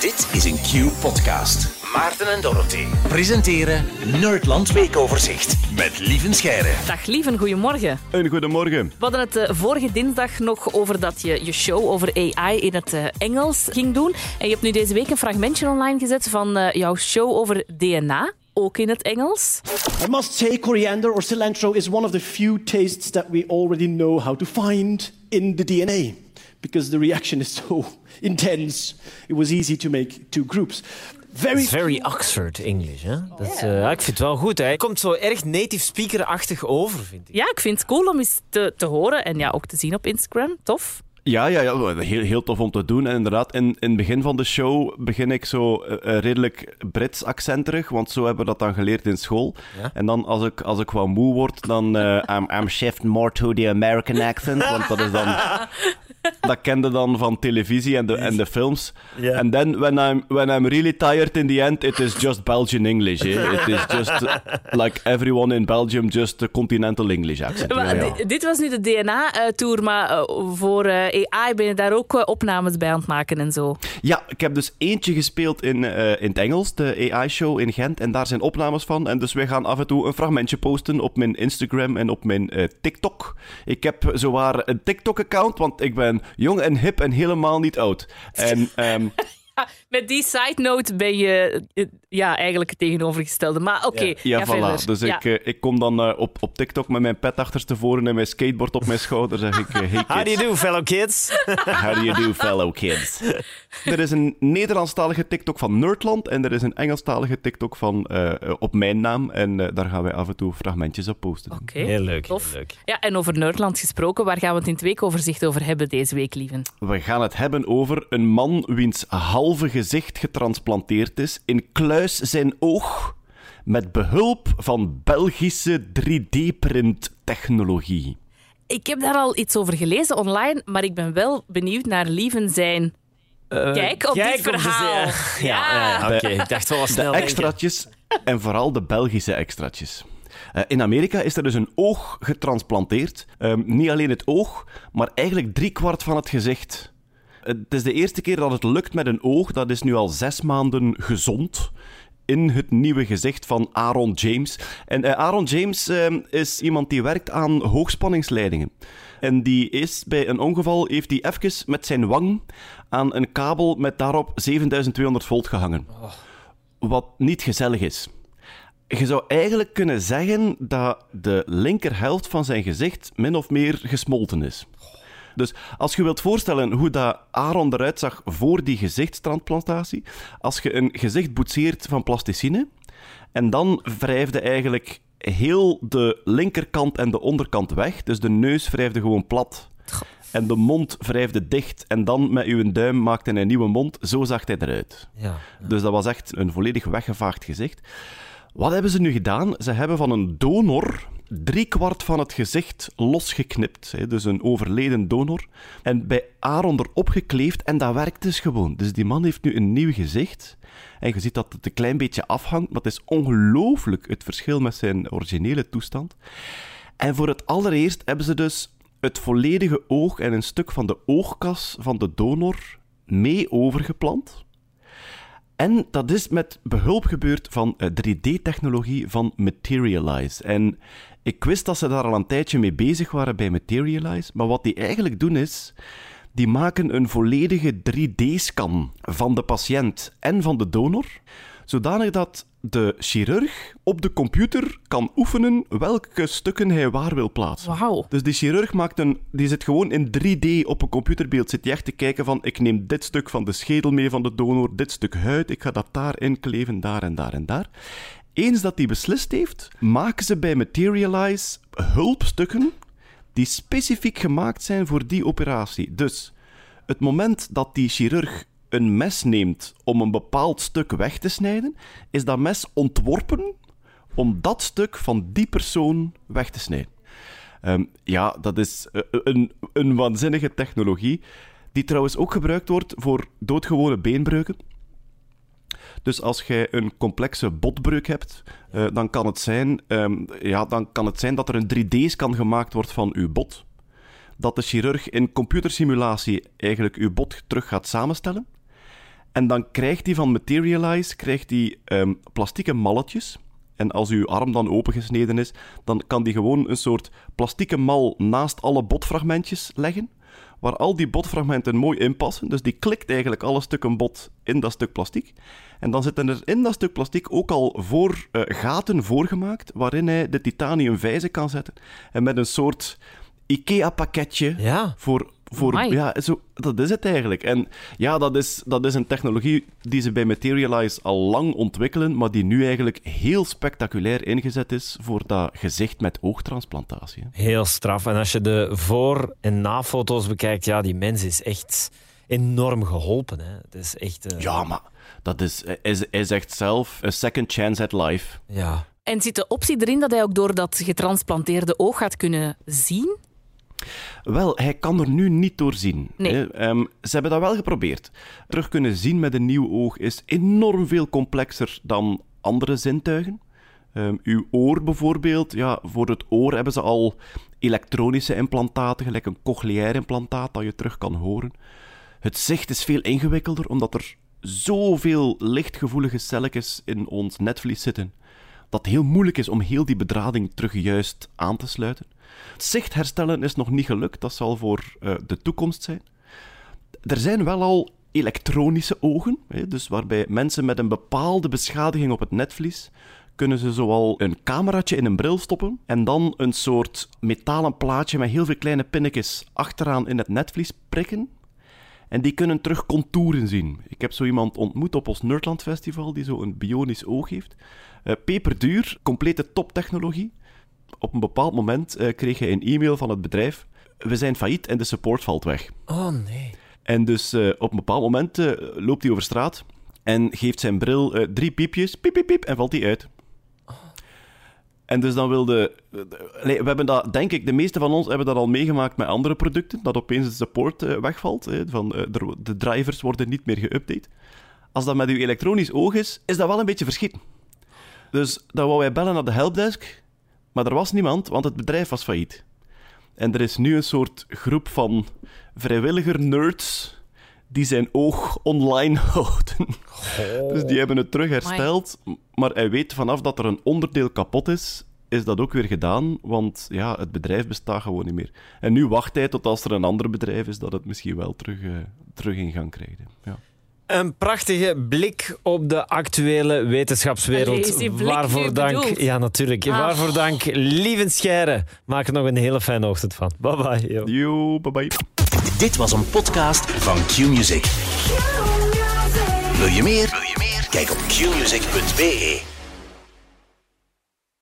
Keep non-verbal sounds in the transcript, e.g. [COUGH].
Dit is een Q-podcast. Maarten en Dorothy presenteren Nerdland Weekoverzicht met Lieven Scheire. Dag Lieven, goedemorgen. Een goedemorgen. We hadden het eh, vorige dinsdag nog over dat je je show over AI in het eh, Engels ging doen. En je hebt nu deze week een fragmentje online gezet van eh, jouw show over DNA. Ook in het Engels. I must say, coriander or cilantro is one of the few tastes that we already know how to find in the DNA. Because the reaction is [LAUGHS] so intense, it was easy to make two groups. Very, Very Oxford English, hè? Dat eh, ja, ik vind het wel goed, hè? Het komt zo erg native speaker-achtig over, vind ik. Ja, ik vind het cool om eens te, te horen en ja, ook te zien op Instagram. Tof. Ja, ja, ja heel, heel tof om te doen. En inderdaad, in, in het begin van de show begin ik zo eh, eh, redelijk Brits accenterig, want zo hebben we dat dan geleerd in school. Ja. En dan, als ik, als ik wat moe word, dan eh I'm, I'm shifting more to the American accent, want dat is dan... [LAUGHS] Dat kende dan van televisie en de, en de films. Ja. And then when I'm, when I'm really tired in the end, it is just Belgian English. eh. It is just uh, like everyone in Belgium, just a continental English accent. Maar Ja, ja. di- Dit was nu de DNA-tour, maar eh, voor eh, AI ben je daar ook eh, opnames bij aan het maken en zo. Ja, ik heb dus eentje gespeeld in, eh, in het Engels, de AI-show in Gent. En daar zijn opnames van. En dus wij gaan af en toe een fragmentje posten op mijn Instagram en op mijn eh, TikTok. Ik heb zowaar een TikTok-account, want ik ben jong en hip en helemaal niet oud. En ehm, [LAUGHS] Met die side note ben je eh, ja, eigenlijk het tegenovergestelde. Maar oké, ja, voilà. verder. Dus Ja. ik, eh, ik kom dan eh, op, op TikTok met mijn pet achterstevoren en mijn skateboard op mijn schouder. Zeg ik, hey How do kids, you do, fellow kids? [LAUGHS] how do you do, fellow kids? er is een Nederlandstalige TikTok van Nerdland en er is een Engelstalige TikTok van op mijn naam. En daar gaan wij af en toe fragmentjes op posten. Oké, Heel leuk, tof. heel leuk. Ja, en over Nerdland gesproken, waar gaan we het in het weekoverzicht over hebben deze week, lieven? We gaan het hebben over een man wiens halve gezicht getransplanteerd is in kluis zijn oog met behulp van Belgische 3D-print-technologie. Ik heb daar al iets over gelezen online, maar ik ben wel benieuwd naar lieven zijn. Kijk op Kijk dit op de verhaal. [LAUGHS] Ja, ja, ja, oké. Ik dacht wel wat De snel denken. extraatjes en vooral de Belgische extraatjes. Eh, in Amerika is er dus een oog getransplanteerd. Ehm, niet alleen het oog, maar eigenlijk driekwart van het gezicht. Het is de eerste keer dat het lukt met een oog. Dat is nu al zes maanden gezond. In het nieuwe gezicht van Aaron James. En eh, Aaron James ehm, is iemand die werkt aan hoogspanningsleidingen. En die is bij een ongeval, heeft hij even met zijn wang aan een kabel met daarop 7200 volt gehangen. Wat niet gezellig is. Je zou eigenlijk kunnen zeggen dat de linkerhelft van zijn gezicht min of meer gesmolten is. Dus als je wilt voorstellen hoe dat Aaron eruit zag voor die gezichtstransplantatie, als je een gezicht boetseert van plasticine en dan wrijfde eigenlijk heel de linkerkant en de onderkant weg, dus de neus wrijfde gewoon plat en de mond wrijfde dicht en dan met uw duim maakte hij een nieuwe mond, zo zag hij eruit. Ja. Dus dat was echt een volledig weggevaagd gezicht. Wat hebben ze nu gedaan? Ze hebben van een donor driekwart van het gezicht losgeknipt. Hè? Dus een overleden donor. En bij Aaron erop. En dat werkt dus gewoon. Dus die man heeft nu een nieuw gezicht. En je ziet dat het een klein beetje afhangt. Maar het is ongelooflijk het verschil met zijn originele toestand. En voor het allereerst hebben ze dus het volledige oog en een stuk van de oogkas van de donor mee overgeplant. En dat is met behulp gebeurd van eh, 3D-technologie van Materialize. En ik wist dat ze daar al een tijdje mee bezig waren bij Materialize. Maar wat die eigenlijk doen is. Die maken een volledige 3D-scan van de patiënt en van de donor. Zodanig dat de chirurg op de computer kan oefenen welke stukken hij waar wil plaatsen. Wauw. Dus die chirurg maakt een, die zit gewoon in 3D op een computerbeeld. Zit hij echt te kijken van, ik neem dit stuk van de schedel mee van de donor, dit stuk huid, ik ga dat daarin kleven, daar en daar en daar. Eens dat hij beslist heeft, maken ze bij Materialize hulpstukken die specifiek gemaakt zijn voor die operatie. Dus het moment dat die chirurg een mes neemt om een bepaald stuk weg te snijden, is dat mes ontworpen om dat stuk van die persoon weg te snijden. Ehm, ja, dat is eh, een, een waanzinnige technologie, die trouwens ook gebruikt wordt voor doodgewone beenbreuken. Dus als jij een complexe botbreuk hebt, eh, dan, kan het zijn, ehm, ja, dan kan het zijn dat er een 3D-scan gemaakt wordt van uw bot. Dat de chirurg in computersimulatie eigenlijk uw bot terug gaat samenstellen. En dan krijgt hij van Materialize krijgt hij, ehm, plastieke malletjes. En als uw arm dan opengesneden is, dan kan die gewoon een soort plastieke mal naast alle botfragmentjes leggen. Waar al die botfragmenten mooi in passen. Dus die klikt eigenlijk alle stukken bot in dat stuk plastic. En dan zitten er in dat stuk plastic ook al voor, eh, gaten voorgemaakt. waarin hij de titanium vijzen kan zetten. En met een soort IKEA-pakketje Ja. voor. Voor Amai. ja, zo, dat is het eigenlijk. En ja, dat is, dat is een technologie die ze bij Materialize al lang ontwikkelen, maar die nu eigenlijk heel spectaculair ingezet is voor dat gezicht met oogtransplantatie. hè. Heel straf. En als je de voor- en na-foto's bekijkt, ja, die mens is echt enorm geholpen. Hè. Het is echt... eh, Ja, maar dat is, hij, hij zegt zelf, a second chance at life. ja. En zit de optie erin dat hij ook door dat getransplanteerde oog gaat kunnen zien? Wel, hij kan er nu niet doorzien. Nee. hè. Ehm, ze hebben dat wel geprobeerd. Terug kunnen zien met een nieuw oog is enorm veel complexer dan andere zintuigen. Ehm, uw oor bijvoorbeeld, ja, voor het oor hebben ze al elektronische implantaten, gelijk een cochleair implantaat dat je terug kan horen. Het zicht is veel ingewikkelder, omdat er zoveel lichtgevoelige celletjes in ons netvlies zitten, dat heel moeilijk is om heel die bedrading terug juist aan te sluiten. Zicht herstellen is nog niet gelukt, dat zal voor eh, de toekomst zijn. Er zijn wel al elektronische ogen, hè, dus waarbij mensen met een bepaalde beschadiging op het netvlies kunnen ze zoal een cameraatje in een bril stoppen en dan een soort metalen plaatje met heel veel kleine pinnetjes achteraan in het netvlies prikken. En die kunnen terug contouren zien. Ik heb zo iemand ontmoet op ons Nerdland Festival die zo een bionisch oog heeft. Eh, peperduur, complete toptechnologie. Op een bepaald moment eh, kreeg hij een e-mail van het bedrijf. We zijn failliet en de support valt weg. Oh, nee. En dus eh, op een bepaald moment loopt hij over straat en geeft zijn bril drie piepjes, piep, piep, piep, en valt hij uit. En dus dan wilde... we hebben dat, denk ik, de meeste van ons hebben dat al meegemaakt met andere producten, dat opeens de support wegvalt. van, de drivers worden niet meer geüpdate. Als dat met uw elektronisch oog is, is dat wel een beetje verschieten. Dus dan wou wij bellen naar de helpdesk, maar er was niemand, want het bedrijf was failliet. En er is nu een soort groep van vrijwilliger nerds die zijn oog online [LAUGHS] houden. Dus die hebben het terug hersteld. Maar hij weet vanaf dat er een onderdeel kapot is, is dat ook weer gedaan. Want ja, het bedrijf bestaat gewoon niet meer. En nu wacht hij tot als er een ander bedrijf is dat het misschien wel terug, eh, terug in gang krijgt. Ja. Een prachtige blik op de actuele wetenschapswereld. Allee, is die blik Waarvoor nu dank. bedoeld? Ja, natuurlijk. Ah. Waarvoor dank, lieve Scheire. Maak er nog een hele fijne ochtend van. Bye bye. yo. Yo, bye bye. Dit was een podcast van Q-Music. Wil je meer? Wil je meer? Kijk op qmusic.be.